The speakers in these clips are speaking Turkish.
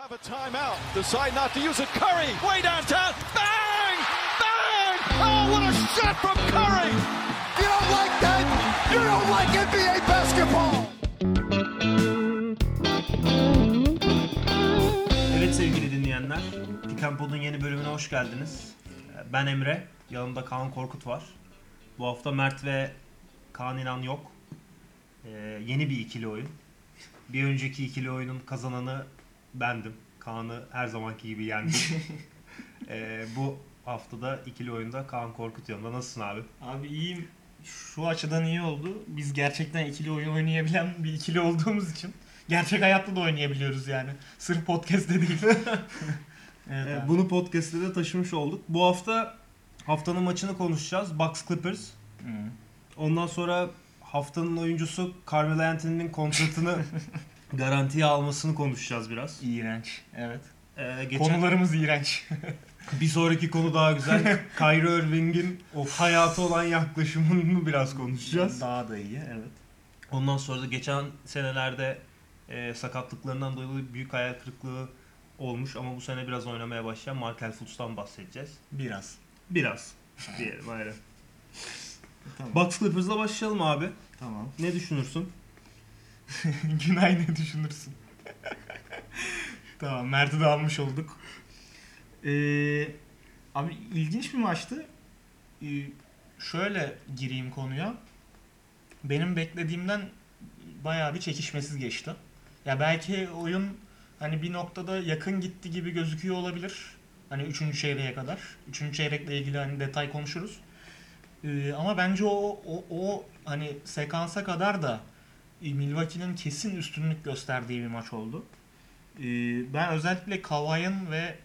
have a timeout. Decide not to use it. Curry, way downtown. Bang! Bang! Oh, what a shot from Curry! You don't like that? You don't like NBA basketball! Evet sevgili dinleyenler, Pikenpod'un yeni bölümüne hoş geldiniz. Ben Emre, yanımda Kaan Korkut var. Bu hafta Mert ve Kaan İnan yok. Ee, yeni bir ikili oyun. Bir önceki ikili oyunun kazananı bendim. Kaan'ı her zamanki gibi yendim. Ee, bu haftada ikili oyunda Kaan Korkut yanında. Nasılsın abi? Abi iyiyim. Şu açıdan iyi oldu. Biz gerçekten ikili oyun oynayabilen bir ikili olduğumuz için gerçek hayatta da oynayabiliyoruz yani. Sırf podcast'te değil. evet, abi. bunu podcast'te de taşımış olduk. Bu hafta haftanın maçını konuşacağız. Bucks Clippers. Hı. Ondan sonra haftanın oyuncusu Carmelo Anthony'nin kontratını garantiye almasını konuşacağız biraz. İğrenç. Evet. Ee, geçen Konularımız iğrenç. bir sonraki konu daha güzel. Kyrie Irving'in hayata olan yaklaşımını biraz konuşacağız. Daha da iyi. Evet. Ondan sonra da geçen senelerde e, sakatlıklarından dolayı büyük hayal kırıklığı olmuş ama bu sene biraz oynamaya başlayan Markel Fultz'tan bahsedeceğiz. Biraz. Biraz diyelim aynen. Tamam. Bucks Clippers'la başlayalım abi. Tamam. Ne düşünürsün? Günay ne düşünürsün? tamam Mert'i de almış olduk. Ee, abi ilginç bir maçtı. Ee, şöyle gireyim konuya. Benim beklediğimden bayağı bir çekişmesiz geçti. Ya belki oyun hani bir noktada yakın gitti gibi gözüküyor olabilir. Hani 3. çeyreğe kadar. 3. çeyrekle ilgili hani detay konuşuruz. Ee, ama bence o, o, o hani sekansa kadar da Milwaukee'nin kesin üstünlük gösterdiği bir maç oldu. Ee, Ben özellikle Kawhi'ın ve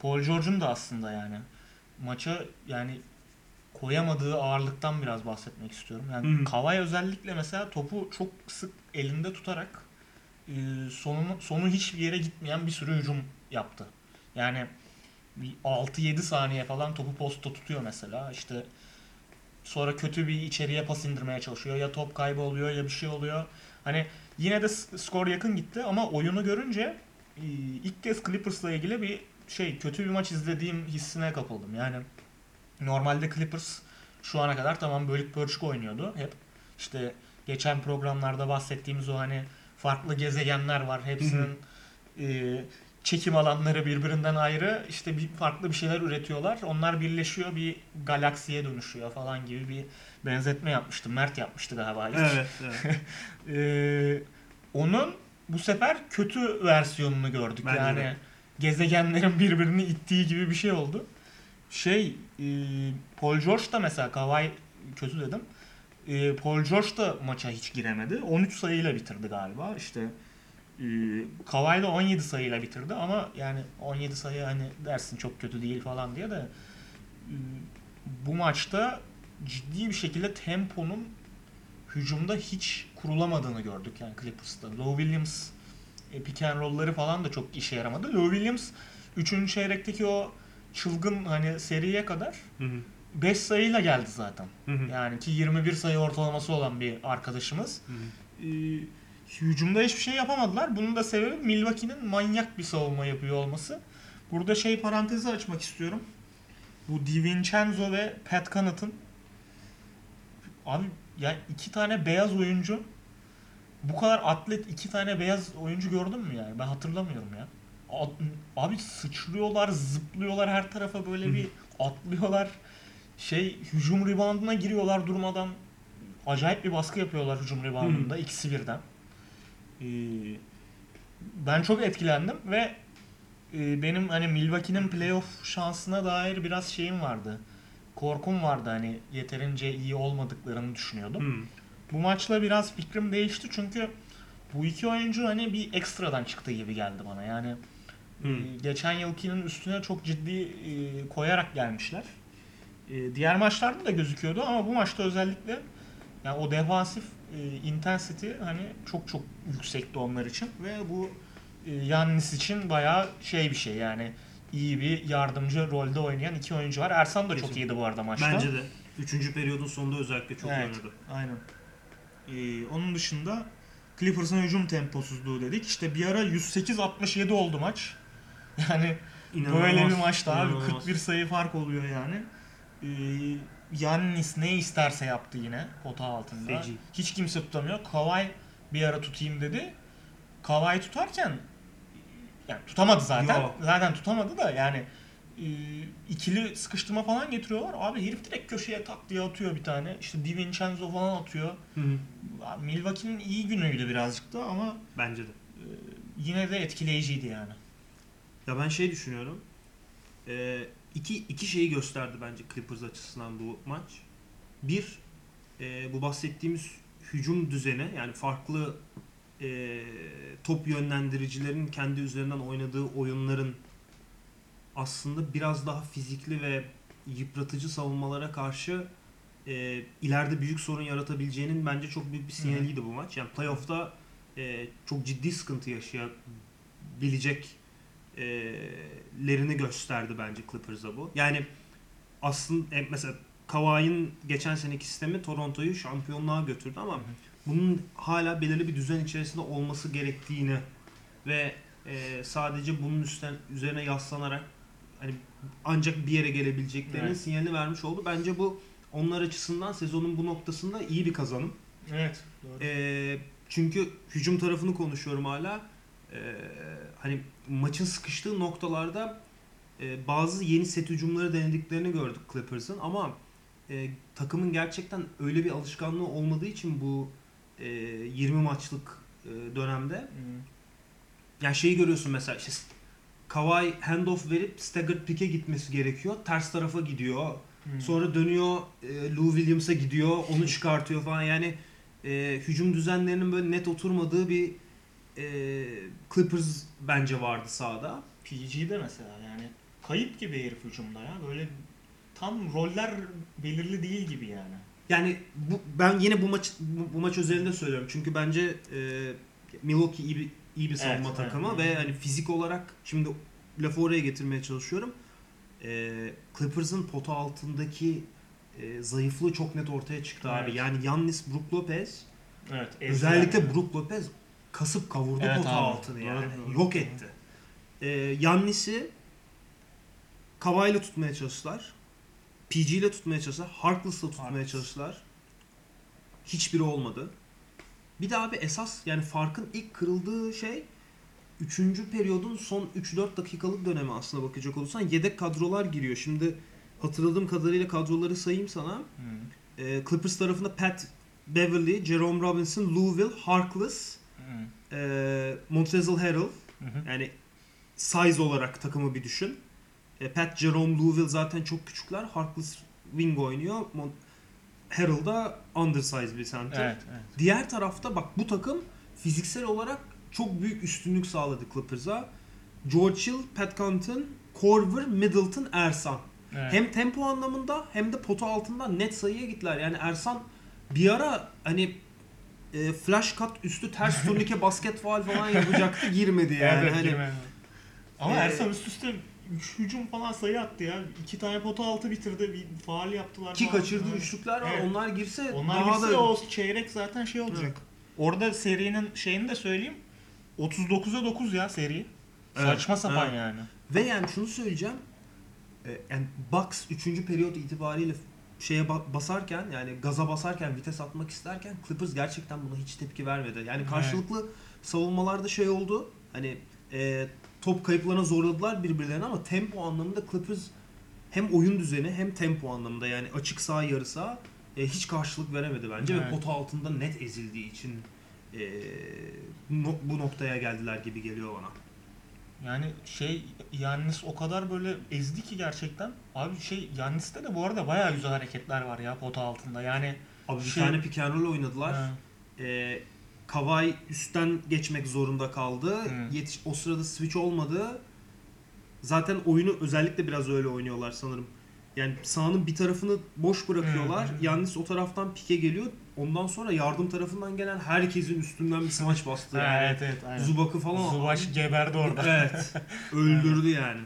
Paul George'un da aslında yani maça yani koyamadığı ağırlıktan biraz bahsetmek istiyorum. Yani hı. Kawhi özellikle mesela topu çok sık elinde tutarak e, sonunu, sonu hiçbir yere gitmeyen bir sürü hücum yaptı. Yani bir 6-7 saniye falan topu posta tutuyor mesela. İşte sonra kötü bir içeriye pas indirmeye çalışıyor. Ya top kaybı oluyor ya bir şey oluyor. Hani yine de skor yakın gitti ama oyunu görünce e, ilk kez Clippers'la ilgili bir şey kötü bir maç izlediğim hissine kapıldım. Yani normalde Clippers şu ana kadar tamam bölük pörçük oynuyordu hep. İşte geçen programlarda bahsettiğimiz o hani farklı gezegenler var. Hepsinin e, çekim alanları birbirinden ayrı. İşte bir farklı bir şeyler üretiyorlar. Onlar birleşiyor bir galaksiye dönüşüyor falan gibi bir benzetme yapmıştım. Mert yapmıştı galiba ilk. Evet. evet. Ee, onun bu sefer kötü versiyonunu gördük. Bence yani de. gezegenlerin birbirini ittiği gibi bir şey oldu. Şey, e, Paul George da mesela Kawhi kötü dedim. E, Paul George da maça hiç giremedi. 13 sayıyla bitirdi galiba. İşte e, Kawhi da 17 sayıyla bitirdi ama yani 17 sayı hani dersin çok kötü değil falan diye de e, bu maçta ciddi bir şekilde temponun hücumda hiç kurulamadığını gördük yani Clippers'ta. Lou Williams e, pick and roll'ları falan da çok işe yaramadı. Lou Williams 3. çeyrekteki o çılgın hani seriye kadar Hı hı. 5 sayıyla geldi zaten. Hı hı. Yani ki 21 sayı ortalaması olan bir arkadaşımız. Hı hı. Ee, hücumda hiçbir şey yapamadılar. Bunun da sebebi Milwaukee'nin manyak bir savunma yapıyor olması. Burada şey parantezi açmak istiyorum. Bu DiVincenzo ve Pat Connaughton abi ya iki tane beyaz oyuncu bu kadar atlet iki tane beyaz oyuncu gördün mü yani? Ben hatırlamıyorum ya. Abi sıçrıyorlar, zıplıyorlar her tarafa böyle bir atlıyorlar. Şey hücum reboundına giriyorlar durmadan. Acayip bir baskı yapıyorlar hücum reboundında ikisi birden. Ee, ben çok etkilendim ve e, benim hani Milwaukee'nin playoff şansına dair biraz şeyim vardı. Korkum vardı hani yeterince iyi olmadıklarını düşünüyordum. Hı. Bu maçla biraz fikrim değişti çünkü bu iki oyuncu hani bir ekstradan çıktığı gibi geldi bana. Yani e, geçen yılkinin üstüne çok ciddi e, koyarak gelmişler. E, diğer maçlarda da gözüküyordu ama bu maçta özellikle yani o defansif e, intensity hani çok çok yüksekti onlar için ve bu e, Yannis için bayağı şey bir şey yani iyi bir yardımcı rolde oynayan iki oyuncu var. Ersan da çok iyiydi bu arada maçta. Bence de. Üçüncü periyodun sonunda özellikle çok Evet. oynadı. Aynen. Ee, onun dışında Clippers'ın hücum temposuzluğu dedik. İşte bir ara 108-67 oldu maç. Yani İnanılmaz, böyle bir maçta abi inanılmaz. 41 sayı fark oluyor yani. Ee, Yannis ne isterse yaptı yine pota altında. Feci. Hiç kimse tutamıyor. Kawhi bir ara tutayım dedi. Kawhi tutarken yani tutamadı zaten. Yok. Zaten tutamadı da yani e, ikili sıkıştırma falan getiriyorlar. Abi herif direkt köşeye tak diye atıyor bir tane. İşte DiVincenzo falan atıyor. Hı hı. Milwaukee'nin iyi günüydü birazcık da ama Bence de. yine de etkileyiciydi yani. Ya ben şey düşünüyorum. Ee, iki, iki şeyi gösterdi bence Clippers açısından bu maç. Bir, e, bu bahsettiğimiz hücum düzeni yani farklı e, top yönlendiricilerin kendi üzerinden oynadığı oyunların aslında biraz daha fizikli ve yıpratıcı savunmalara karşı e, ileride büyük sorun yaratabileceğinin bence çok büyük bir sinyaliydi bu maç. Yani playoff'ta e, çok ciddi sıkıntı yaşayabilecek e, lerini gösterdi bence Clippers'a bu. Yani aslında e, mesela Kawhi'nin geçen seneki sistemi Toronto'yu şampiyonluğa götürdü ama bunun hala belirli bir düzen içerisinde olması gerektiğini ve e, sadece bunun üstten, üzerine yaslanarak hani ancak bir yere gelebileceklerinin Evet. sinyalini vermiş oldu. Bence bu onlar açısından sezonun bu noktasında iyi bir kazanım. Evet. Doğru. Ee, çünkü hücum tarafını konuşuyorum hala. Ee, hani maçın sıkıştığı noktalarda e, bazı yeni set hücumları denediklerini gördük Clippers'ın ama e, takımın gerçekten öyle bir alışkanlığı olmadığı için bu e, 20 maçlık e, dönemde Hmm. yani şeyi görüyorsun mesela işte Kawhi handoff verip staggered pick'e gitmesi gerekiyor. Ters tarafa gidiyor. Hmm. Sonra dönüyor e, Lou Williams'a gidiyor. Onu çıkartıyor falan. Yani e, hücum düzenlerinin böyle net oturmadığı bir e, Clippers bence vardı sahada. PG'de mesela yani kayıp gibi herif hücumda ya. Böyle tam roller belirli değil gibi yani. Yani bu, ben yine bu maç bu, bu maç özelinde söylüyorum. Çünkü bence e, Milwaukee iyi bir iyi bir savunma Evet, takımı evet. ve hani fizik olarak şimdi lafı oraya getirmeye çalışıyorum. E, Clippers'ın pota altındaki e, zayıflığı çok net ortaya çıktı abi. Evet. Yani Yannis, Brook Lopez Evet. Özellikle Brook Lopez kasıp kavurdu Evet pota abi. altını yani. doğru. Yok etti. Ee, Yannis'i Kavayla tutmaya çalıştılar. PG ile tutmaya çalıştılar. Harkless'la tutmaya Harkless. çalıştılar. Hiçbiri olmadı. Bir de abi esas yani farkın ilk kırıldığı şey 3. periyodun son 3-4 dakikalık dönemi aslına bakacak olursan yedek kadrolar giriyor. Şimdi hatırladığım kadarıyla kadroları sayayım sana. Hmm. Ee, Clippers tarafında Pat Beverly, Jerome Robinson, Lou Will, Harkless, Hmm. e, Montrezl Harrell. Hı hı. Yani size olarak takımı bir düşün. E, Pat, Jerome, Lou Will zaten çok küçükler. Harkless wing oynuyor. Mon- Harrell da undersize bir center. Evet, evet. Diğer tarafta bak bu takım fiziksel olarak çok büyük üstünlük sağladı Clippers'a. George Hill, Pat Connaughton, Korver, Middleton, Ersan. Evet. Hem tempo anlamında hem de pota altından net sayıya gittiler. Yani Ersan bir ara hani e, flash cut üstü ters turnike basket faal falan yapacaktı girmedi yani. Evet, hani girmedi. Ama Ee, Ersan üst üste 3 hücum falan sayı attı ya. 2 tane pota altı bitirdi. Bir faal yaptılar. ki kaçırdığı Evet. üçlükler var. Evet. Onlar girse Onlar daha gitse da o çeyrek zaten şey olacak. Orada serinin şeyini de söyleyeyim. 39'a 9 ya seri. Evet, Saçma sapan evet. yani. Ve yani şunu söyleyeceğim. E, yani Bucks 3. periyot itibariyle şeye ba- basarken yani gaza basarken vites atmak isterken Clippers gerçekten buna hiç tepki vermedi. Yani karşılıklı savunmalarda şey oldu. Hani e, top kayıplarına zorladılar birbirlerini ama tempo anlamında Clippers hem oyun düzeni hem tempo anlamında yani açık sağ yarı sağ e, hiç karşılık veremedi bence ve Evet. pota altında net ezildiği için e, no- bu noktaya geldiler gibi geliyor bana. Yani şey Yannis o kadar böyle ezdi ki gerçekten. Abi şey Yannis'te de bu arada bayağı güzel hareketler var ya pota altında. Yani Abi bir Şey- tane pick and roll oynadılar. Ha, Ee, Kawhi üstten geçmek zorunda kaldı. Hı. Yetiş o sırada switch olmadı. Zaten oyunu özellikle biraz öyle oynuyorlar sanırım. Yani sahanın bir tarafını boş bırakıyorlar. Hı, hı. Yalnız o taraftan pike geliyor. Ondan sonra yardım tarafından gelen herkesin üstünden bir smaç bastı. Yani. evet evet aynen. Zubak'ı falan Zubaş geberdi orada. Evet. Öldürdü yani.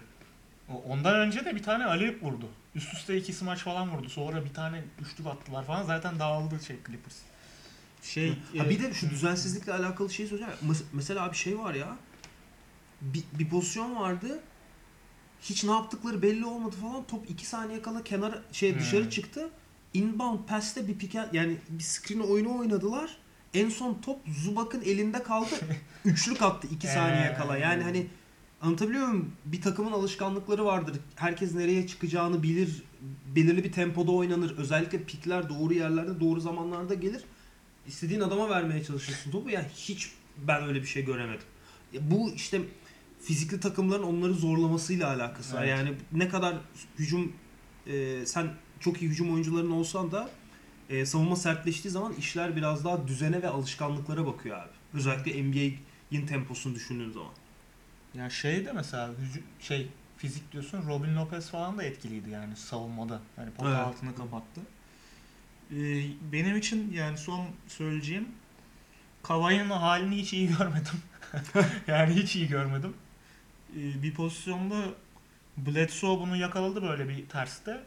Ondan önce de bir tane Alev vurdu. Üst üste iki smaç falan vurdu. Sonra bir tane üçlük attılar falan. Zaten dağıldı şey Clippers. Şey Ha e, bir de şu düzensizlikle alakalı şey söyleyeceğim. Mes- Mesela bir şey var ya. Bir, bir pozisyon vardı. Hiç ne yaptıkları belli olmadı falan. Top 2 saniye kala kenara şey Hmm. dışarı çıktı. Inbound pass'te bir pike yani bir screen oyunu oynadılar. En son top Zubak'ın elinde kaldı. Üçlük attı 2 saniye kala. Yani hani anlatabiliyor muyum? Bir takımın alışkanlıkları vardır. Herkes nereye çıkacağını bilir. Belirli bir tempoda oynanır. Özellikle pikler doğru yerlerde, doğru zamanlarda gelir. İstediğin adama vermeye çalışırsın topu. Yani hiç ben öyle bir şey göremedim. Bu işte fizikli takımların onları zorlamasıyla alakası var. Evet. Yani ne kadar hücum e, sen çok iyi hücum oyuncuların olsan da e, savunma sertleştiği zaman işler biraz daha düzene ve alışkanlıklara bakıyor abi. Özellikle NBA'in temposunu düşündüğün zaman. Ya şey de mesela şey fizik diyorsun Robin Lopez falan da etkiliydi yani savunmada. Yani pota Evet. altını kapattı. Ee, benim için yani son söyleyeceğim Kavai'nin halini hiç iyi görmedim. yani hiç iyi görmedim. Ee, bir pozisyonda Bledsoe bunu yakaladı böyle bir terste.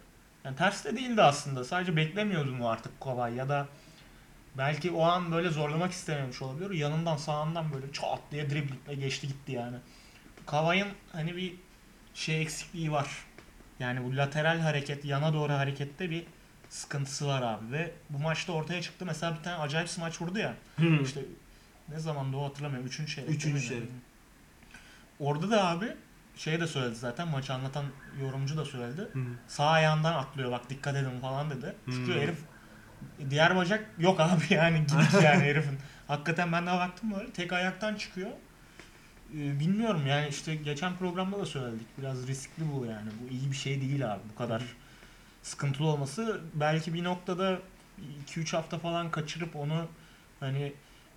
Yani terste değildi aslında. Sadece beklemiyordu mu artık Kavai ya da belki o an böyle zorlamak istememiş olabilir. Yanından sağından böyle çat diye driblingle geçti gitti yani. Kavai'nin hani bir şey eksikliği var. Yani bu lateral hareket, yana doğru harekette bir sıkıntısı var abi ve bu maçta ortaya çıktı. Mesela bir tane acayip smaç vurdu ya. İşte ne zaman o hatırlamıyorum. Üçüncü çeyrek. Üçüncü çeyrek. Orada da abi şey de söyledi zaten maçı anlatan yorumcu da söyledi. Hı. Sağ ayağından atlıyor bak dikkat edin falan dedi. Çünkü herif diğer bacak yok abi yani gidik yani herifin. Hakikaten ben de baktım böyle tek ayaktan çıkıyor. Ee, bilmiyorum yani işte geçen programda da söyledik. Biraz riskli bu yani. Bu iyi bir şey değil abi bu kadar sıkıntılı olması. Belki bir noktada 2-3 hafta falan kaçırıp onu hani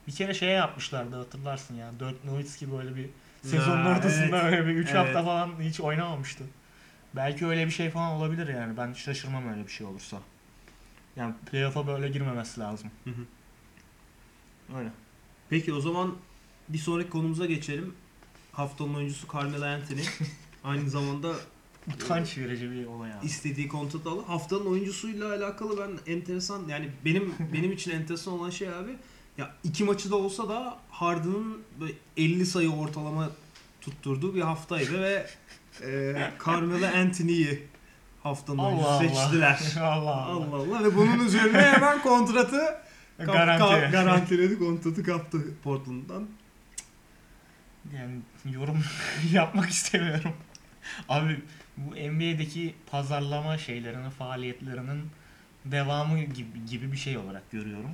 bir kere şey yapmışlardı hatırlarsın ya. Dirk Nowitzki böyle bir sezonun ortasında evet. öyle bir 3 Evet. hafta falan hiç oynamamıştı. Belki öyle bir şey falan olabilir yani. Ben şaşırmam öyle bir şey olursa. Yani playoff'a böyle girmemesi lazım. Hı hı. Öyle. Peki o zaman bir sonraki konumuza geçelim. Haftanın oyuncusu Carmelo Anthony. Aynı zamanda Utanç verici bir olay abi. istediği kontratı aldı. Haftanın oyuncusuyla alakalı ben enteresan yani benim benim için enteresan olan şey abi ya iki maçı da olsa da Harden'ın böyle 50 sayı ortalama tutturduğu bir haftaydı ve e, Carmelo Anthony'yi haftanın Allah. seçtiler. Allah Allah. Allah Allah ve bunun üzerine hemen kontratı kap, Garanti. ka- garantiledi kontratı kaptı Portland'dan. Yani yorum yapmak istemiyorum. Abi bu NBA'deki pazarlama şeylerinin, faaliyetlerinin devamı gibi, gibi bir şey olarak görüyorum.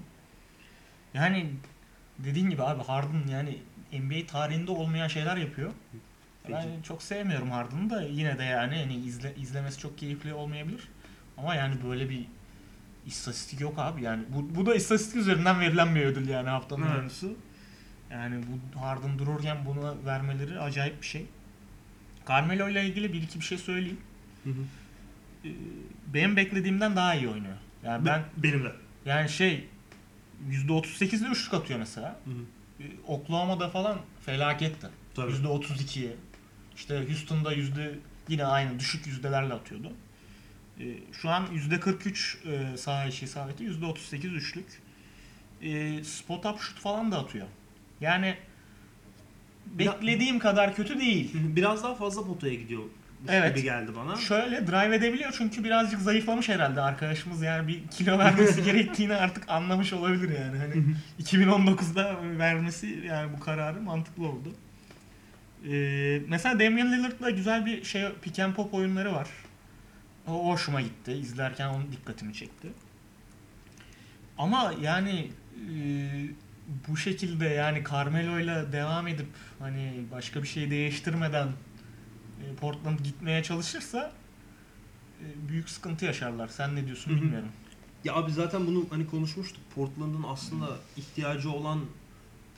Yani dediğin gibi abi Harden yani NBA tarihinde olmayan şeyler yapıyor. Ben çok sevmiyorum Harden'ı da yine de yani hani izle, izlemesi çok keyifli olmayabilir. Ama yani böyle bir istatistik yok abi yani bu, bu da istatistik üzerinden verilen bir ödül yani haftanın Evet. oyuncusu. Yani bu Harden dururken bunu vermeleri acayip bir şey. Carmelo ile ilgili bir iki bir şey söyleyeyim. Hı hı. Ee, Benim beklediğimden daha iyi oynuyor. Yani ben benim de. yani şey %38'de üçlük atıyor mesela. Hı hı. Ee, Oklahoma'da falan felaketti. Tabii. %32'ye. İşte Houston'da yüzde yine aynı düşük yüzdelerle atıyordu. Ee, şu an %43 e, saha içi isabeti, %38 üçlük. Spot up şut falan da atıyor. Yani beklediğim kadar kötü değil. Biraz daha fazla potaya gidiyor Evet. gibi geldi bana. Şöyle drive edebiliyor çünkü birazcık zayıflamış herhalde arkadaşımız yani bir kilo vermesi gerektiğini artık anlamış olabilir yani. Hani 2019'da vermesi yani bu kararı mantıklı oldu. Ee, mesela Damian Lillard'la güzel bir şey pick and pop oyunları var. O hoşuma gitti. İzlerken onun dikkatimi çekti. Ama yani e, bu şekilde yani Carmelo'yla devam edip hani başka bir şey değiştirmeden e, Portland gitmeye çalışırsa e, büyük sıkıntı yaşarlar. Sen ne diyorsun bilmiyorum. Ya abi zaten bunu hani konuşmuştuk. Portland'ın aslında ihtiyacı olan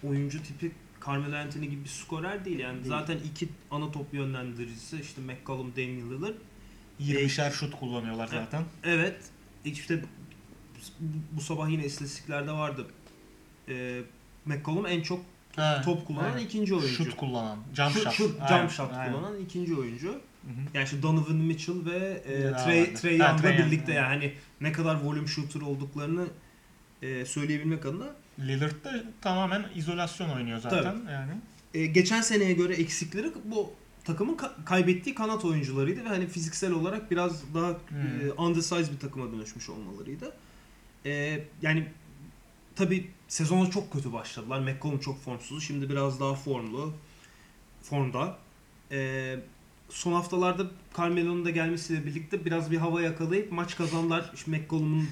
oyuncu tipi Carmelo Anthony gibi bir skorer değil yani. Değil. Zaten iki ana top yönlendiricisi işte McCollum, Damian Lillard. 20'şer şut kullanıyorlar zaten. Evet. işte bu- sabah yine istatistiklerde vardı. Ee, McCollum en çok Ha, top kullanan aynen. ikinci oyuncu. Şut kullanan. Jump Şut- shot. şut, Aynen, jump shot aynen. kullanan ikinci oyuncu. Hı hı. Yani işte Donovan Mitchell ve e, Trey. Trey Young'la birlikte evet. yani hani ne kadar volume shooter olduklarını e, söyleyebilmek adına. Lillard da tamamen izolasyon oynuyor zaten yani. E, geçen seneye göre eksikleri bu takımın ka- kaybettiği kanat oyuncularıydı ve hani fiziksel olarak biraz daha Hmm. e, undersized bir takıma dönüşmüş olmalarıydı. E, yani tabi sezona çok kötü başladılar. McCollum çok formsuz. Şimdi biraz daha formlu. Formda. E, son haftalarda Carmelo'nun da gelmesiyle birlikte biraz bir hava yakalayıp maç kazandılar. İşte McCollum'un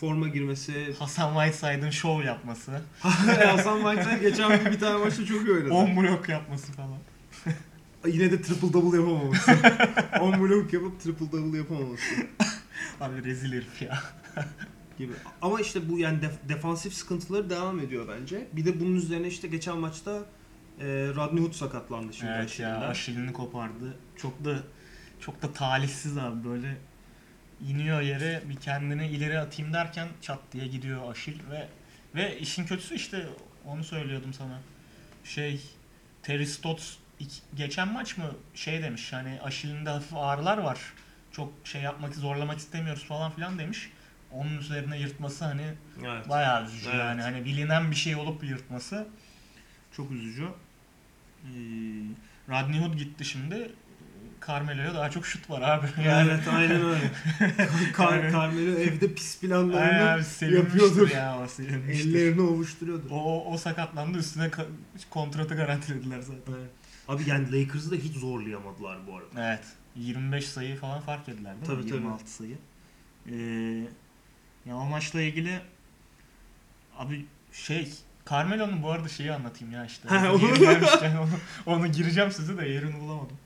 forma girmesi. Hasan Whiteside'ın şov yapması, Hasan Whiteside geçen gün bir tane maçta çok iyi oynadı. 10 blok yapması falan. Yine de triple double yapamaması. 10 blok yapıp triple double yapamaması Abi rezil herif ya. Gibi. Ama işte bu yani def- defansif sıkıntıları devam ediyor bence. Bir de bunun üzerine işte geçen maçta e, Rodney Hood sakatlandı şimdi evet ya Aşil'inden. aşilini kopardı. Çok da çok da talihsiz abi böyle iniyor yere bir kendini ileri atayım derken çat diye gidiyor aşil ve ve işin kötüsü işte onu söylüyordum sana. Şey Terry Stotts geçen maç mı şey demiş hani aşilinde hafif ağrılar var. Çok şey yapmak zorlamak istemiyoruz falan filan demiş. Onun üzerine yırtması hani Evet. Bayağı üzücü Evet. yani. Hani bilinen bir şey olup yırtması çok üzücü. Ee, Rodney Hood gitti şimdi. Carmelo'ya daha çok şut var abi. Yani Evet aynen öyle. Kar. Carmelo evde pis planlarını yapıyordur. ya. Ellerini ovuşturuyordur. O, o, sakatlandı üstüne ka- kontratı garantilediler zaten. Evet. Abi yani Lakers'ı da hiç zorlayamadılar bu arada. Evet. 25 sayı falan fark ettiler değil Tabii, mi? tabii. 26 sayı. Ee, ya o maçla ilgili abi şey Carmelo'nun bu arada şeyi anlatayım ya işte. Ha, Yeri onu- gelmişken onu, onu gireceğim size de yerini bulamadım.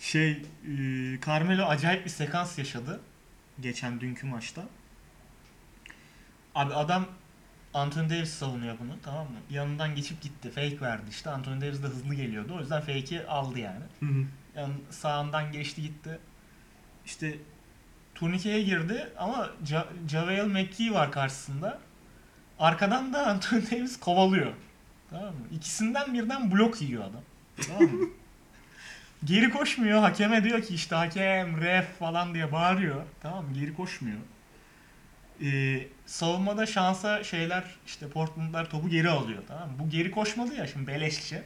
Şey e, Carmelo acayip bir sekans yaşadı geçen dünkü maçta. Abi adam Anthony Davis savunuyor bunu tamam mı? Yanından geçip gitti. Fake verdi işte. Anthony Davis de hızlı geliyordu. O yüzden fake'i aldı yani. Hı hı. Yani sağından geçti gitti. İşte turnikeye girdi ama Ja- JaVale McGee var karşısında. Arkadan da Anthony Davis kovalıyor. Tamam mı? İkisinden birden blok yiyor adam. Tamam mı? Geri koşmuyor. Hakeme diyor ki işte hakem, ref falan diye bağırıyor. Tamam mı? Geri koşmuyor. Ee, savunmada şansa şeyler işte Portland'lar topu geri alıyor. Tamam mı? Bu geri koşmadı ya şimdi beleşçe.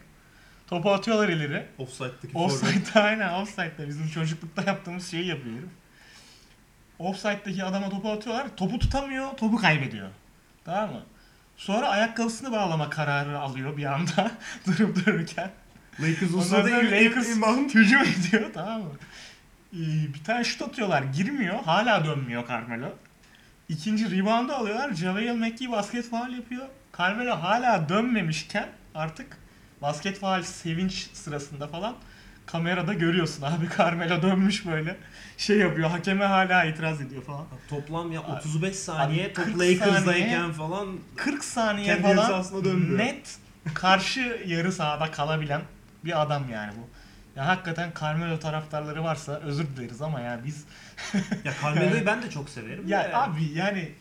Topu atıyorlar ileri. Offside'daki. Offside'da aynen offside'da bizim çocuklukta yaptığımız şeyi yapıyor herif. Offside'daki adama topu atıyorlar. Topu tutamıyor, topu kaybediyor. Tamam mı? Sonra ayakkabısını bağlama kararı alıyor bir anda durup dururken. Lakers o sırada Lakers hücum ediyor tamam mı? Ee, bir tane şut atıyorlar. Girmiyor. Hala dönmüyor Carmelo. İkinci reboundu alıyorlar. JaVale McGee basket faul yapıyor. Carmelo hala dönmemişken artık basket faul sevinç sırasında falan kamerada görüyorsun abi Carmelo dönmüş böyle şey yapıyor. Hakeme hala itiraz ediyor falan. Toplam ya Abi- 35 saniye abi top 40 Lakers'dayken falan 40 saniye Kendi falan net karşı yarı sahada kalabilen bir adam yani bu. Ya hakikaten Carmelo taraftarları varsa özür dileriz ama ya biz ya Carmelo'yu ben de çok severim. ya de. abi yani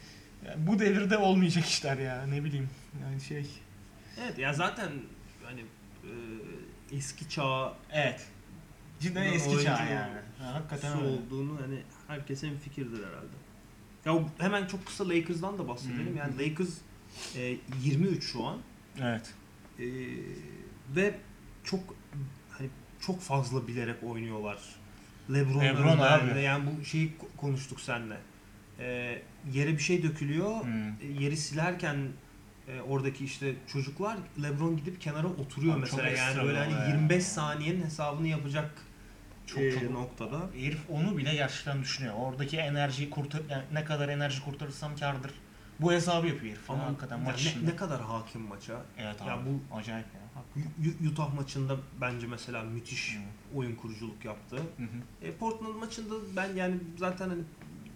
ya bu devirde olmayacak işler ya ne bileyim yani şey Evet ya zaten hani e, eski çağ evet cidden eski oyuncu çağ yani. Ya, hakikaten öyle. olduğunu hani herkes en fikirdir herhalde. Ya hemen çok kısa Lakers'dan da bahsedelim. Hı. Yani Lakers e, 23 şu an Evet. E, ve çok hani çok fazla bilerek oynuyorlar. LeBron, LeBron abi. Yani bu şeyi ko- konuştuk seninle. E, yere bir şey dökülüyor. Hmm. E, yeri silerken e, oradaki işte çocuklar LeBron gidip kenara oturuyor Abi çok mesela yani böyle hani ya. 25 saniyenin hesabını yapacak Çok e, çok noktada. Herif onu bile gerçekten düşünüyor. Oradaki enerjiyi kurtar yani ne kadar enerji kurtarırsam kardır. Bu hesabı yapıyor herif. Ama hakikaten maç ne, içinde. ne kadar hakim maça. Evet abi. Ya bu- acayip ya. Utah maçında bence mesela müthiş Hı. oyun kuruculuk yaptı. Hı hı. E, Portland maçında ben yani zaten hani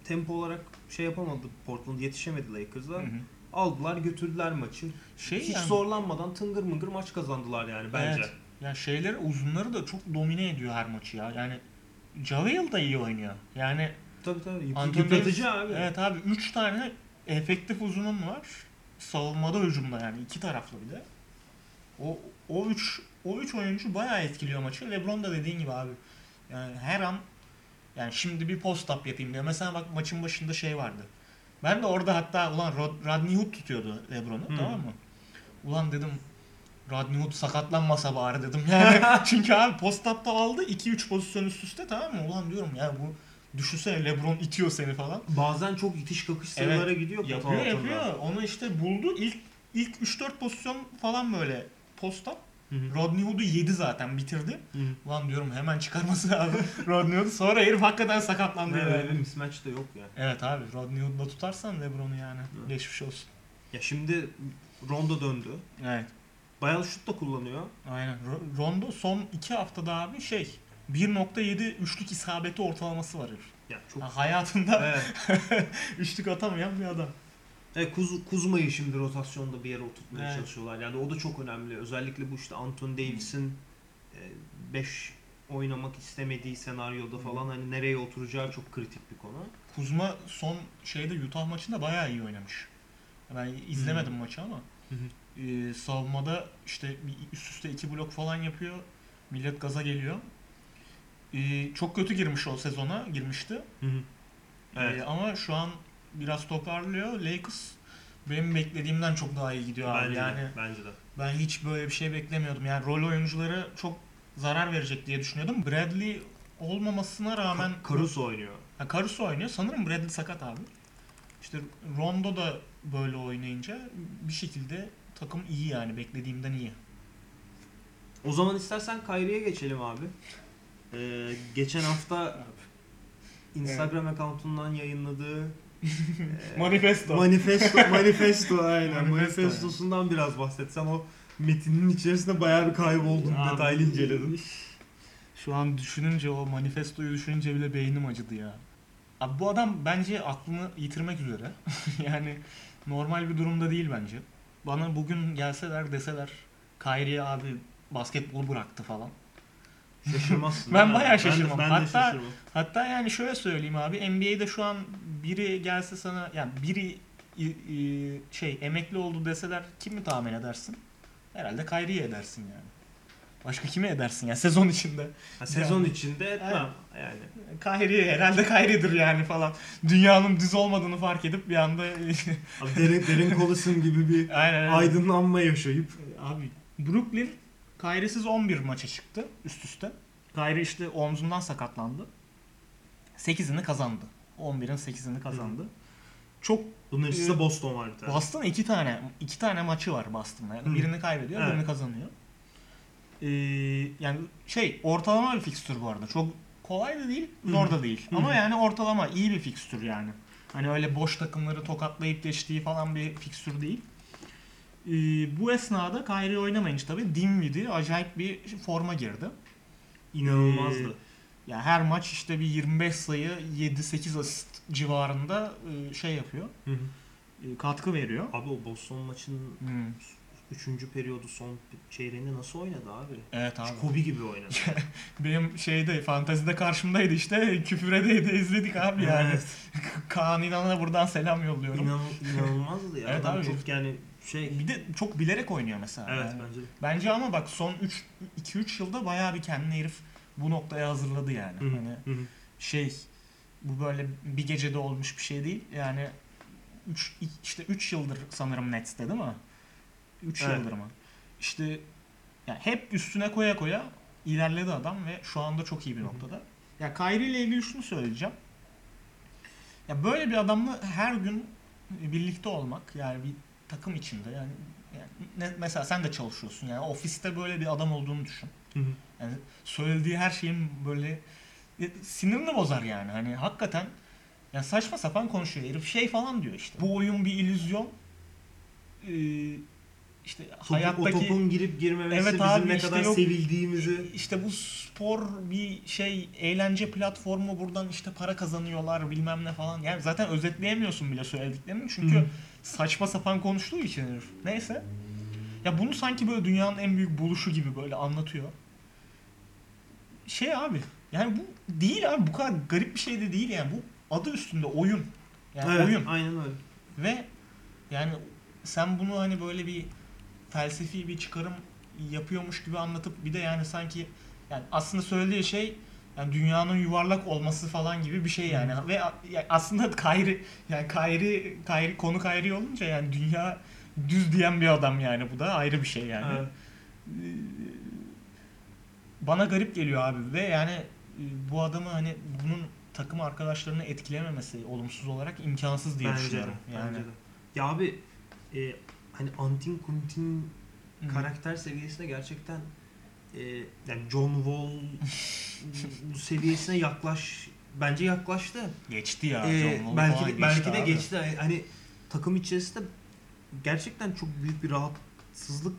tempo olarak şey yapamadı Portland yetişemedi Lakers'a. Hı hı. Aldılar götürdüler maçı. Şey Hiç yani- zorlanmadan tıngır mıngır maç kazandılar yani bence. Evet. Ya şeyleri uzunları da çok domine ediyor her maçı ya. Yani JaVale da iyi oynuyor. Yani Tabii tabii. Anthony Davis- abi. Evet abi 3 tane efektif uzunun var. Savunmada hücumda yani iki taraflı bir de. O o 3 o üç oyuncu bayağı etkiliyor maçı. LeBron da dediğin gibi abi. Yani her an yani şimdi bir post up yapayım diyor. Mesela bak maçın başında şey vardı. Ben de orada hatta ulan Rod, Rodney Hood tutuyordu LeBron'u Hı. tamam mı? Ulan dedim Rodney Hood sakatlanmasa bari dedim yani. Çünkü abi post-up'ta aldı 2-3 pozisyon üst üste tamam mı? Ulan diyorum ya bu düşünsene LeBron itiyor seni falan. Bazen çok itiş kakış sayılara gidiyor. pota Yapıyor altında. yapıyor. Onu işte buldu. İlk ilk 3-4 pozisyon falan böyle post-up. Hı hı. Rodney Hood'u yedi zaten bitirdi. Hı hı. Ulan diyorum hemen çıkarması lazım Rodney Hood'u. Sonra herif hakikaten sakatlandı. Ne, yani. mismatch de yok ya. Evet abi Rodney Hood'la tutarsan LeBron'u yani. Hı. Geçmiş olsun. Ya şimdi Rondo döndü. Evet. Bayağı şut da kullanıyor. Aynen. Ro- Rondo son 2 haftada abi şey 1.7 üçlük isabeti ortalaması var herif. Ya çok Ha, hayatında Evet. üçlük atamayan bir adam. Evet, Kuz, Kuzma'yı şimdi rotasyonda bir yere oturtmaya Evet. çalışıyorlar. Yani o da çok önemli. Özellikle bu işte Anthony Davis'in 5 oynamak istemediği senaryoda falan hani nereye oturacağı çok kritik bir konu. Kuzma son şeyde Utah maçında bayağı iyi oynamış. Ben izlemedim maçı ama. Hı Ee, savunmada işte bir üst üste iki blok falan yapıyor. Millet gaza geliyor. Ee, çok kötü girmiş o sezona girmişti. Evet. Ee, ama şu an biraz toparlıyor. Lakers benim beklediğimden çok daha iyi gidiyor abi. bence Yani de. Bence de. ben hiç böyle bir şey beklemiyordum. Yani rol oyuncuları çok zarar verecek diye düşünüyordum. Bradley olmamasına rağmen Ka- Caruso oynuyor. Ha, Caruso oynuyor. Sanırım Bradley sakat abi. İşte Rondo da böyle oynayınca bir şekilde takım iyi yani beklediğimden iyi. O zaman istersen Kyrie'ye geçelim abi. Ee, geçen hafta Instagram account'undan yayınladığı e, Manifesto. Manifesto, manifesto aynen. Manifesto Manifestosundan biraz bahsetsen o metinin içerisinde bayağı bir kayboldun, Abi, detaylı inceledin. Şu an düşününce o manifestoyu düşününce bile beynim acıdı ya. Abi bu adam bence aklını yitirmek üzere. yani normal bir durumda değil bence. Bana bugün gelseler deseler Kyrie abi basketbol bıraktı falan. Şaşırmazsın. Ben bayağı şaşırmam. Ben de, ben de Hatta- şaşırmam. Hatta yani şöyle söyleyeyim abi NBA'de şu an biri gelse sana yani biri şey emekli oldu deseler kimi tahmin edersin? Herhalde Kyrie'yi edersin yani. Başka kimi edersin ya sezon içinde? Ha, sezon Yani. içinde etmem yani. Kyrie herhalde Kyrie'dir yani falan. Dünyanın düz olmadığını fark edip bir anda Abi derin, derin Collison gibi bir aynen aynen. aydınlanma yaşayıp Abi Brooklyn Kyrie'siz 11 maça çıktı üst üste. Kyrie işte omzundan sakatlandı. 8'ini kazandı. 11'in 8'ini kazandı. Çok bunun içinde Boston var bir tane. Boston iki tane iki tane maçı var Boston'da. Yani Hı. birini kaybediyor, Evet. birini kazanıyor. Ee, yani şey ortalama bir fikstür bu arada. Çok kolay da değil, zor da değil. Ama yani ortalama iyi bir fikstür yani. Hani öyle boş takımları tokatlayıp geçtiği falan bir fikstür değil. Ee, bu esnada Kyrie oynamayınca tabii Dinwiddie acayip bir forma girdi. İnanılmazdı. Yani her maç işte bir 25 sayı, 7-8 asist civarında e, şey yapıyor. Hı hı. e, Katkı veriyor. Abi o Boston maçının Hmm. 3. periyodu son çeyreğinde nasıl oynadı abi? Evet abi. Kobe gibi oynadı. Benim şeyde fantezide karşımdaydı işte küfüre de izledik abi yani. Evet. Kaan İnan'a buradan selam yolluyorum. İnan, inanılmazdı ya. Evet Adam abi. çok yani şey Bir de çok bilerek oynuyor mesela. Evet yani. bence de. Bence ama bak son 3 2-3 yılda bayağı bir kendini herif bu noktaya hazırladı yani. Hı hı, Hani hı hı. şey bu böyle bir gecede olmuş bir şey değil. Yani 3 işte 3 yıldır sanırım Nets'te değil mi? 3 Evet. yıldır mı? İşte yani hep üstüne koya koya ilerledi adam ve şu anda çok iyi bir noktada. Ya Kyrie ile ilgili şunu söyleyeceğim. Ya böyle bir adamla her gün birlikte olmak yani bir takım içinde yani, yani ne- mesela sen de çalışıyorsun yani ofiste böyle bir adam olduğunu düşün. Hı hı. Yani söylediği her şeyin böyle sinirini bozar yani. Hani hakikaten ya saçma sapan konuşuyor herif şey falan diyor işte. Bu oyun bir illüzyon. Ee, işte Topu- hayattaki o topun girip girmemesi Evet bizim abi, ne işte kadar yok- sevildiğimizi işte bu spor bir şey eğlence platformu buradan işte para kazanıyorlar bilmem ne falan. Yani zaten özetleyemiyorsun bile söylediklerini çünkü Hı. saçma sapan konuştuğu için herif. Neyse. Ya bunu sanki böyle dünyanın en büyük buluşu gibi böyle anlatıyor. Şey abi yani bu değil abi bu kadar garip bir şey de değil yani bu adı üstünde oyun. Yani evet, oyun. aynen öyle. Ve yani sen bunu hani böyle bir felsefi bir çıkarım yapıyormuş gibi anlatıp bir de yani sanki yani aslında söylediği şey yani dünyanın yuvarlak olması falan gibi bir şey yani. Ve a- ya aslında Kyrie yani Kyrie, Kyrie konu Kyrie olunca yani dünya düz diyen bir adam yani bu da ayrı bir şey yani. Evet. Bana garip geliyor abi ve yani e, bu adamı hani bunun takım arkadaşlarını etkilememesi olumsuz olarak imkansız diye Bence de, düşünüyorum. Yani bence de. Ya abi e, hani Antin Kuntin Hı. karakter seviyesine gerçekten e, yani John Wall bu seviyesine yaklaş bence yaklaştı. geçti ya. Ee, John belki de, belki de abi. geçti. Hani takım içerisinde gerçekten çok büyük bir rahatsızlık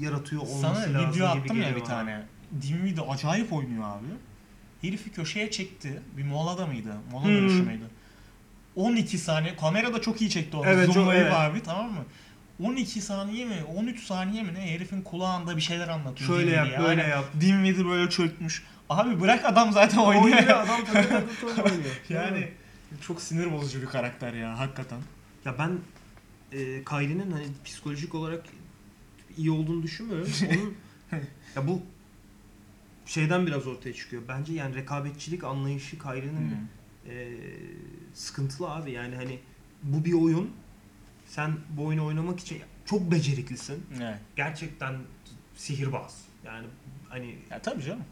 yaratıyor olması Sana lazım video gibi attım ya bir bana. tane. Dinwiddie acayip oynuyor abi. Herifi köşeye çekti. Bir molada mıydı? Mola Hmm. dönüşü müydü? 12 saniye. Kamera da çok iyi çekti onu. Evet, Zoomlayıp evet. abi tamam mı? 12 saniye mi? 13 saniye mi ne? Herifin kulağında bir şeyler anlatıyor. Şöyle yap, Dinwiddie. böyle yap. Dinwiddie böyle çökmüş. Abi bırak adam zaten oynuyor. Oynuyor adam takır oynuyor. yani çok sinir bozucu bir karakter ya hakikaten. Ya ben e, Kyrie'nin hani psikolojik olarak iyi olduğunu düşünmüyorum. Onun ya bu şeyden biraz ortaya çıkıyor. Bence yani rekabetçilik anlayışı Kyrie'nin Hmm. e, sıkıntılı abi. Yani hani bu bir oyun. Sen bu oyunu oynamak için çok beceriklisin. Evet. Gerçekten sihirbaz. Yani hani Ya tabii canım.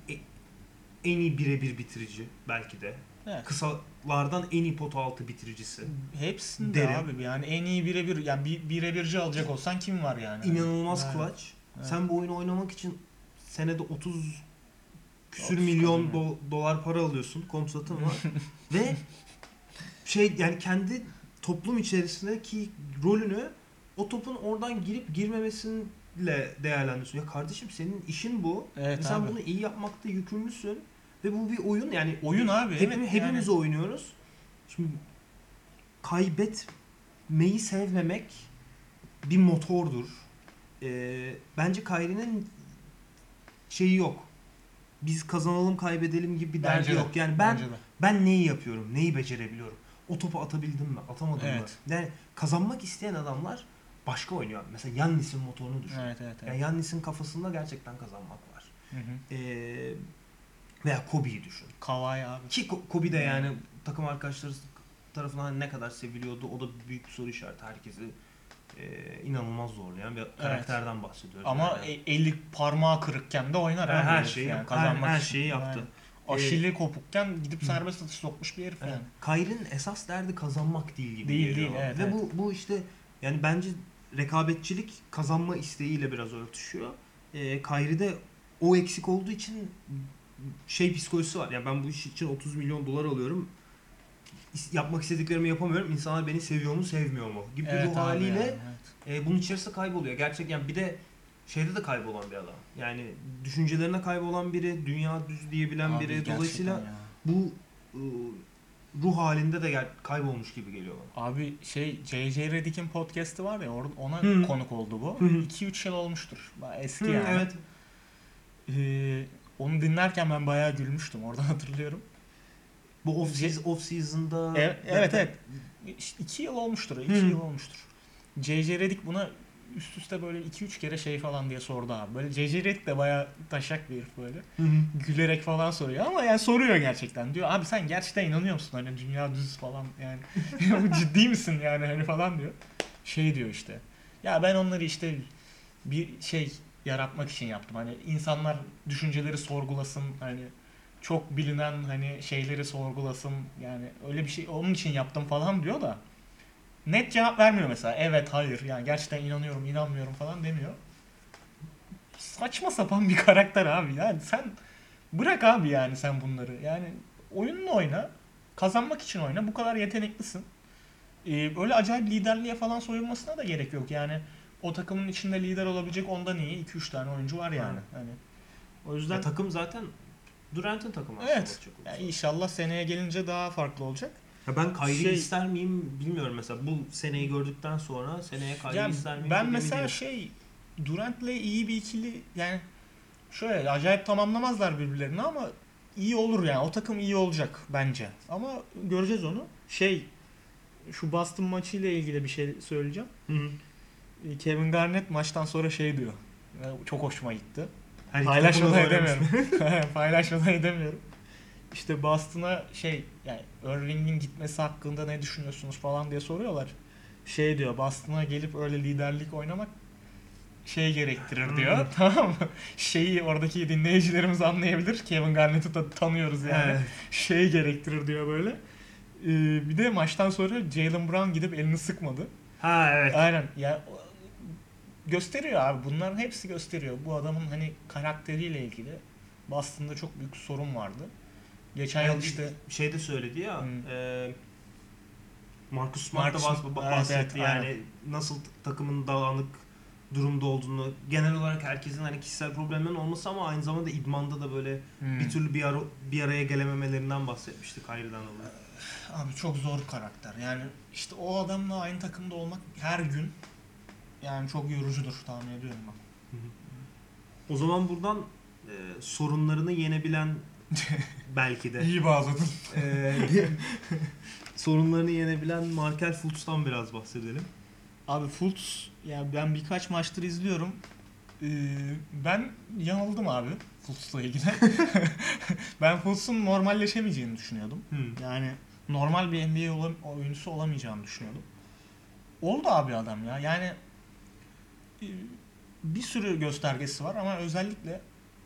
en iyi birebir bitirici belki de. Evet. Kısalardan en iyi pot altı bitiricisi. Hepsinde Derim. abi yani en iyi birebir yani bir birebirci alacak olsan kim var yani? İnanılmaz Evet. clutch. Evet. Sen bu oyunu oynamak için senede 30 küsür 30 milyon do- dolar para alıyorsun. Kontratın var. Ve şey yani kendi toplum içerisindeki rolünü o topun oradan girip girmemesiyle değerlendiriyorsun. Ya kardeşim senin işin bu. Evet Ve sen abi. bunu iyi yapmakta yükümlüsün. Ve bu bir oyun yani Oyun abi, Hep- evet hepimiz yani. oynuyoruz. Şimdi kaybetmeyi sevmemek bir motordur. Ee, bence Kyrie'nin şeyi yok. Biz kazanalım kaybedelim gibi bir derdi de, yok. Yani ben ben neyi yapıyorum? Neyi becerebiliyorum? O topu atabildim mi? Atamadım mı? Evet. Yani kazanmak isteyen adamlar başka oynuyor. Mesela Yannis'in motorunu düşün. Evet evet evet. Yani Yannis'in kafasında gerçekten kazanmak var. Hı hı. Ee, veya Kobe'yi düşün. Kawhi abi. Ki Ko- Kobe de yani takım arkadaşları tarafından ne kadar seviliyordu o da büyük bir soru işareti herkesi e, inanılmaz zorlayan bir karakterden bahsediyoruz. Ama yani. e- eli parmağı kırıkken de oynar Her- her şeyi yani, yap- kazanmak her- her şeyi yaptı. Yani. Aşili kopukken gidip serbest atış sokmuş bir herif yani. Kyrie'nin esas derdi kazanmak değil gibi Değil, değil, evet, Ve evet. bu bu işte yani bence rekabetçilik kazanma isteğiyle biraz örtüşüyor. E, Kyrie'de o eksik olduğu için şey psikolojisi var. Yani ben bu iş için 30 milyon dolar alıyorum. Yapmak istediklerimi yapamıyorum. İnsanlar beni seviyor mu, sevmiyor mu gibi Evet ruh haliyle yani, evet. e, bunun içerisinde kayboluyor. Gerçekten bir de şeyde de kaybolan bir adam. Yani düşüncelerine kaybolan biri, dünya düz diyebilen Abi biri. Dolayısıyla ya. bu e, ruh halinde de gel- kaybolmuş gibi geliyor bana. Abi şey J.J. Redick'in podcast'i var ya ona Hı. konuk oldu bu. Hı hı. 2-3 yıl olmuştur. Eski Hı, yani. Evet. Ee, onu dinlerken ben bayağı gülmüştüm. Oradan hatırlıyorum. Bu off, season, off season'da Evet evet. evet. İşte iki yıl olmuştur. iki yıl olmuştur. J.J. Redick buna üst üste böyle 2-3 kere şey falan diye sordu abi. Böyle. Redick de bayağı taşak bir herif böyle. Hı hı. Gülerek falan soruyor ama yani soruyor gerçekten. Diyor abi sen gerçekten inanıyor musun hani dünya düz falan yani. Ciddi misin yani hani falan diyor. Şey diyor işte. Ya ben onları işte bir şey yaratmak için yaptım. Hani insanlar düşünceleri sorgulasın hani çok bilinen hani şeyleri sorgulasın yani öyle bir şey onun için yaptım falan diyor da net cevap vermiyor mesela. Evet, hayır yani gerçekten inanıyorum, inanmıyorum falan demiyor. Saçma sapan bir karakter abi. Yani sen bırak abi yani sen bunları. Yani oyununu oyna. Kazanmak için oyna. Bu kadar yeteneklisin. Ee, öyle acayip liderliğe falan soyulmasına da gerek yok. Yani o takımın içinde lider olabilecek ondan iyi 2-3 tane oyuncu var yani. Hani o yüzden Ya takım zaten Durant'ın takımı Evet. bakacak ya olursak. inşallah seneye gelince daha farklı olacak. Ya ben Kyrie'yi Şey- ister miyim bilmiyorum mesela. Bu seneyi gördükten sonra seneye Kyrie'yi Ya ister miyim? ben mesela değilim. şey Durant'le iyi bir ikili yani şöyle acayip tamamlamazlar birbirlerini ama iyi olur yani. O takım iyi olacak bence. Ama göreceğiz onu. Şey şu Boston maçıyla ilgili bir şey söyleyeceğim. Hı hı. Ee, Kevin Garnett maçtan sonra şey diyor. Çok hoşuma gitti. İki Paylaşmadan edemiyorum. Paylaşmadan edemiyorum. İşte Boston'a şey yani Irving'in gitmesi hakkında ne düşünüyorsunuz falan diye soruyorlar. Şey diyor Boston'a gelip öyle liderlik oynamak şey gerektirir diyor. tamam mı? Şeyi oradaki dinleyicilerimiz anlayabilir. Kevin Garnett'ı da tanıyoruz yani. Evet. Şey gerektirir diyor böyle. Ee, bir de maçtan sonra Jalen Brown gidip elini sıkmadı. Ha evet. Aynen. Ya gösteriyor abi. Bunların hepsi gösteriyor. Bu adamın hani karakteriyle ilgili Boston'da çok büyük sorun vardı. Geçen yıl işte şey de söyledi ya. Hmm. E, Marcus Smart da bahsetti evet, yani nasıl takımın dağınık durumda olduğunu genel olarak herkesin hani kişisel problemlerin olması ama aynı zamanda idmanda da böyle Hmm. bir türlü bir, ara, bir araya gelememelerinden bahsetmiştik Kyrie'den dolayı. Abi çok zor karakter. Yani işte o adamla aynı takımda olmak her gün yani çok yorucudur tahmin ediyorum ben. O zaman buradan e, sorunlarını yenebilen belki de İyi bağladın. e, sorunlarını yenebilen Markel Fultz'tan biraz bahsedelim. Abi Fultz yani ben birkaç maçtır izliyorum. Ee, ben yanıldım abi Fultz'la ilgili. ben Fultz'un normalleşemeyeceğini düşünüyordum. Hmm. Yani normal bir NBA olam- oyuncusu olamayacağını düşünüyordum. Oldu abi adam ya. Yani e, bir sürü göstergesi var ama özellikle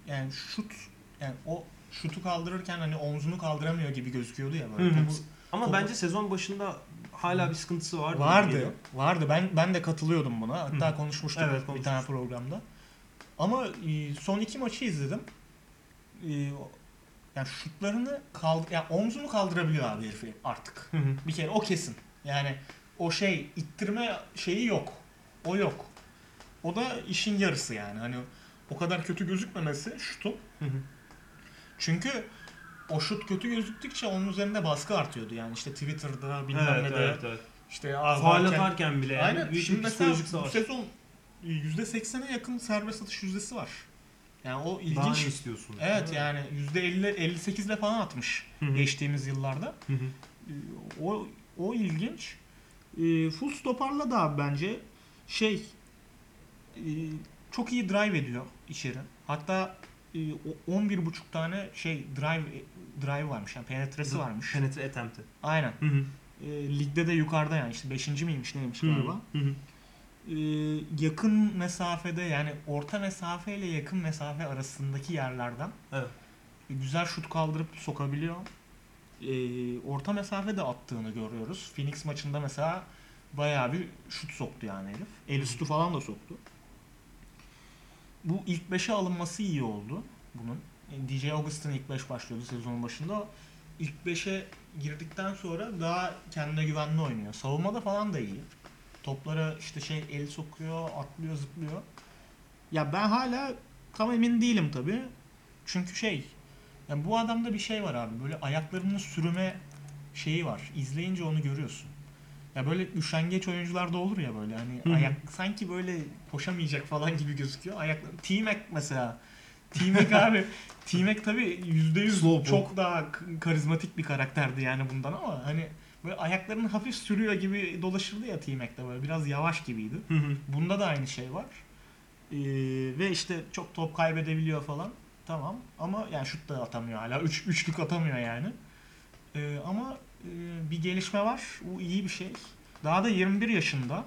yani şut yani o şutu kaldırırken hani omzunu kaldıramıyor gibi gözüküyordu ya böyle. Hı hı. Topu- Ama Topu- bence sezon başında hala bir sıkıntısı vardı. Vardı. Vardı. Ben ben de katılıyordum buna. Hatta Hı. konuşmuştuk Evet, bir tane programda. Ama e, son iki maçı izledim. E, yani şutlarını kaldır yani omzunu kaldırabiliyor abi herifi artık. Hı hı. Bir kere o kesin. Yani o şey ittirme şeyi yok. O yok. O da işin yarısı yani. Hani o kadar kötü gözükmemesi şutun. Hı hı. Çünkü o şut kötü gözüktükçe onun üzerinde baskı artıyordu yani işte Twitter'da bilmem Evet, ne de evet, evet. işte Faal atarken bile yani Aynen. büyük Şimdi mesela bu savaş. sezon %80'e yakın serbest atış yüzdesi var. Yani o Daha ilginç. ne istiyorsun? Evet yani %50 58 ile falan atmış geçtiğimiz yıllarda. Ee, O o ilginç. Ee, full stoparla da bence şey e, çok iyi drive ediyor içeri. Hatta e, o 11 buçuk tane şey drive drive varmış yani penetresi varmış. Penetre attempt'i. Aynen. Hı hı. E, ligde de yukarıda yani işte 5. miymiş neymiş Hı hı. galiba. Hı hı. Ee, yakın mesafede yani orta mesafe ile yakın mesafe arasındaki yerlerden Evet. güzel şut kaldırıp sokabiliyor. Ee, orta mesafede attığını görüyoruz. Phoenix maçında mesela bayağı bir şut soktu yani herif. El üstü falan da soktu. Bu ilk 5'e alınması iyi oldu bunun. DJ Augustin ilk 5 başlıyordu sezonun başında. İlk 5'e girdikten sonra daha kendine güvenli oynuyor. Savunmada falan da iyi. Toplara işte şey el sokuyor, atlıyor, zıplıyor. Ya ben hala tam emin değilim tabi. Çünkü şey, yani bu adamda bir şey var abi. Böyle ayaklarının sürüme şeyi var. İzleyince onu görüyorsun. Ya böyle üşengeç oyuncular da olur ya böyle hani Hı hı. ayak sanki böyle koşamayacak falan gibi gözüküyor. Ayakları T-Mac mesela. T-Mac abi T-Mac tabii %100 Slowpoke. çok daha karizmatik bir karakterdi yani bundan ama hani böyle ayaklarını hafif sürüyor gibi dolaşırdı ya T-Mac'te böyle biraz yavaş gibiydi. Hı hı. Bunda da aynı şey var. Ee, ve işte çok top kaybedebiliyor falan. Tamam ama yani şut da atamıyor hala. Üç, üçlük atamıyor yani. Ee, ama bir gelişme var. Bu iyi bir şey. Daha da 21 yaşında.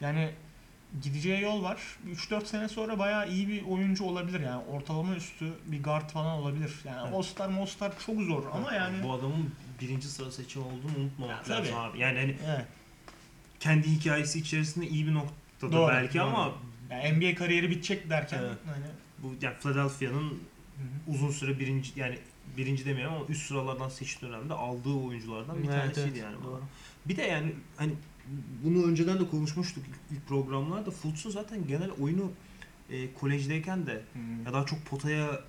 Yani gideceği yol var. 3-4 sene sonra bayağı iyi bir oyuncu olabilir yani. Ortalama üstü bir guard falan olabilir. Yani Evet. All-Star, All-Star çok zor ama yani... Bu adamın birinci sıra seçimi olduğunu unutmamak Ya, lazım tabii. abi. Yani hani Evet. kendi hikayesi içerisinde iyi bir noktada Doğru, belki doğru. ama Yani NBA kariyeri bitecek derken Evet. hani... bu yani Philadelphia'nın uzun süre birinci yani birinci demiyorum ama üst sıralardan seçtiği dönemde aldığı oyunculardan bir Evet, tanesiydi evet, yani. doğru. Bir de yani hani bunu önceden de konuşmuştuk ilk, ilk programlarda. Fultz'un zaten genel oyunu e, kolejdeyken de Hı. ya daha çok potaya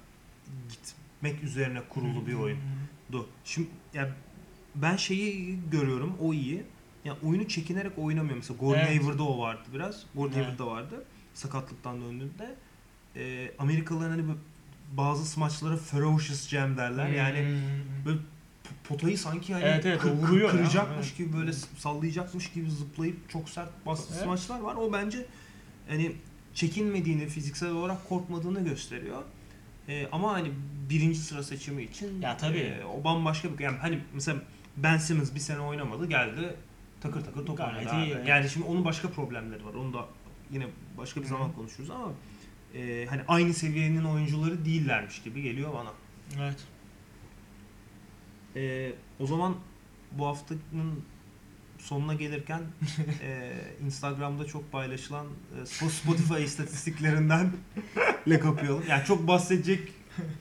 gitmek üzerine kurulu bir oyundu. Şimdi ya ben şeyi görüyorum o iyi. Ya oyunu çekinerek oynamıyor. Mesela Gordon Evet. Hayward'da o vardı biraz. Gordon Evet. Hayward'da vardı. Sakatlıktan döndüğünde. E, Amerikalılar hani bazı smaçlara ferocious jam derler. Yani Hmm. böyle potayı sanki hani Evet, evet, kır- vuruyor ya. kıracakmış Evet. gibi böyle sallayacakmış gibi zıplayıp çok sert bastığı Evet. smaçlar var. O bence hani çekinmediğini, fiziksel olarak korkmadığını gösteriyor. E, ama hani birinci sıra seçimi için Ya tabii. e, o bambaşka bir yani hani mesela Ben Simmons bir sene oynamadı geldi takır takır top oynadı. Yani şimdi onun başka problemleri var. Onu da yine başka bir Hı. zaman konuşuruz ama e, hani aynı seviyenin oyuncuları değillermiş gibi geliyor bana. Evet. E, o zaman bu haftanın sonuna gelirken e, Instagram'da çok paylaşılan e, Spotify istatistiklerinden le kapayalım. Yani çok bahsedecek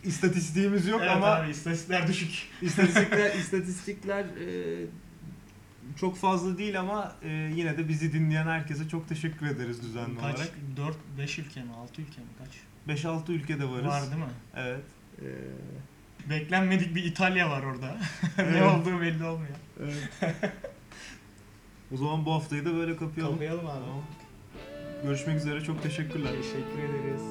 istatistiğimiz yok evet ama abi istatistikler düşük. istatistikler istatistikler e, çok fazla değil ama e, yine de bizi dinleyen herkese çok teşekkür ederiz düzenli Kaç? olarak. 4 5 ülke mi? 6 ülke mi? Kaç? 5-6 ülkede varız. Var değil mi? Evet. E, Beklenmedik bir İtalya var orada. ne Evet. olduğu belli olmuyor. evet. o zaman bu haftayı da böyle kapayalım. Kapayalım abi. Tamam. Görüşmek üzere çok teşekkürler. Teşekkür ederiz.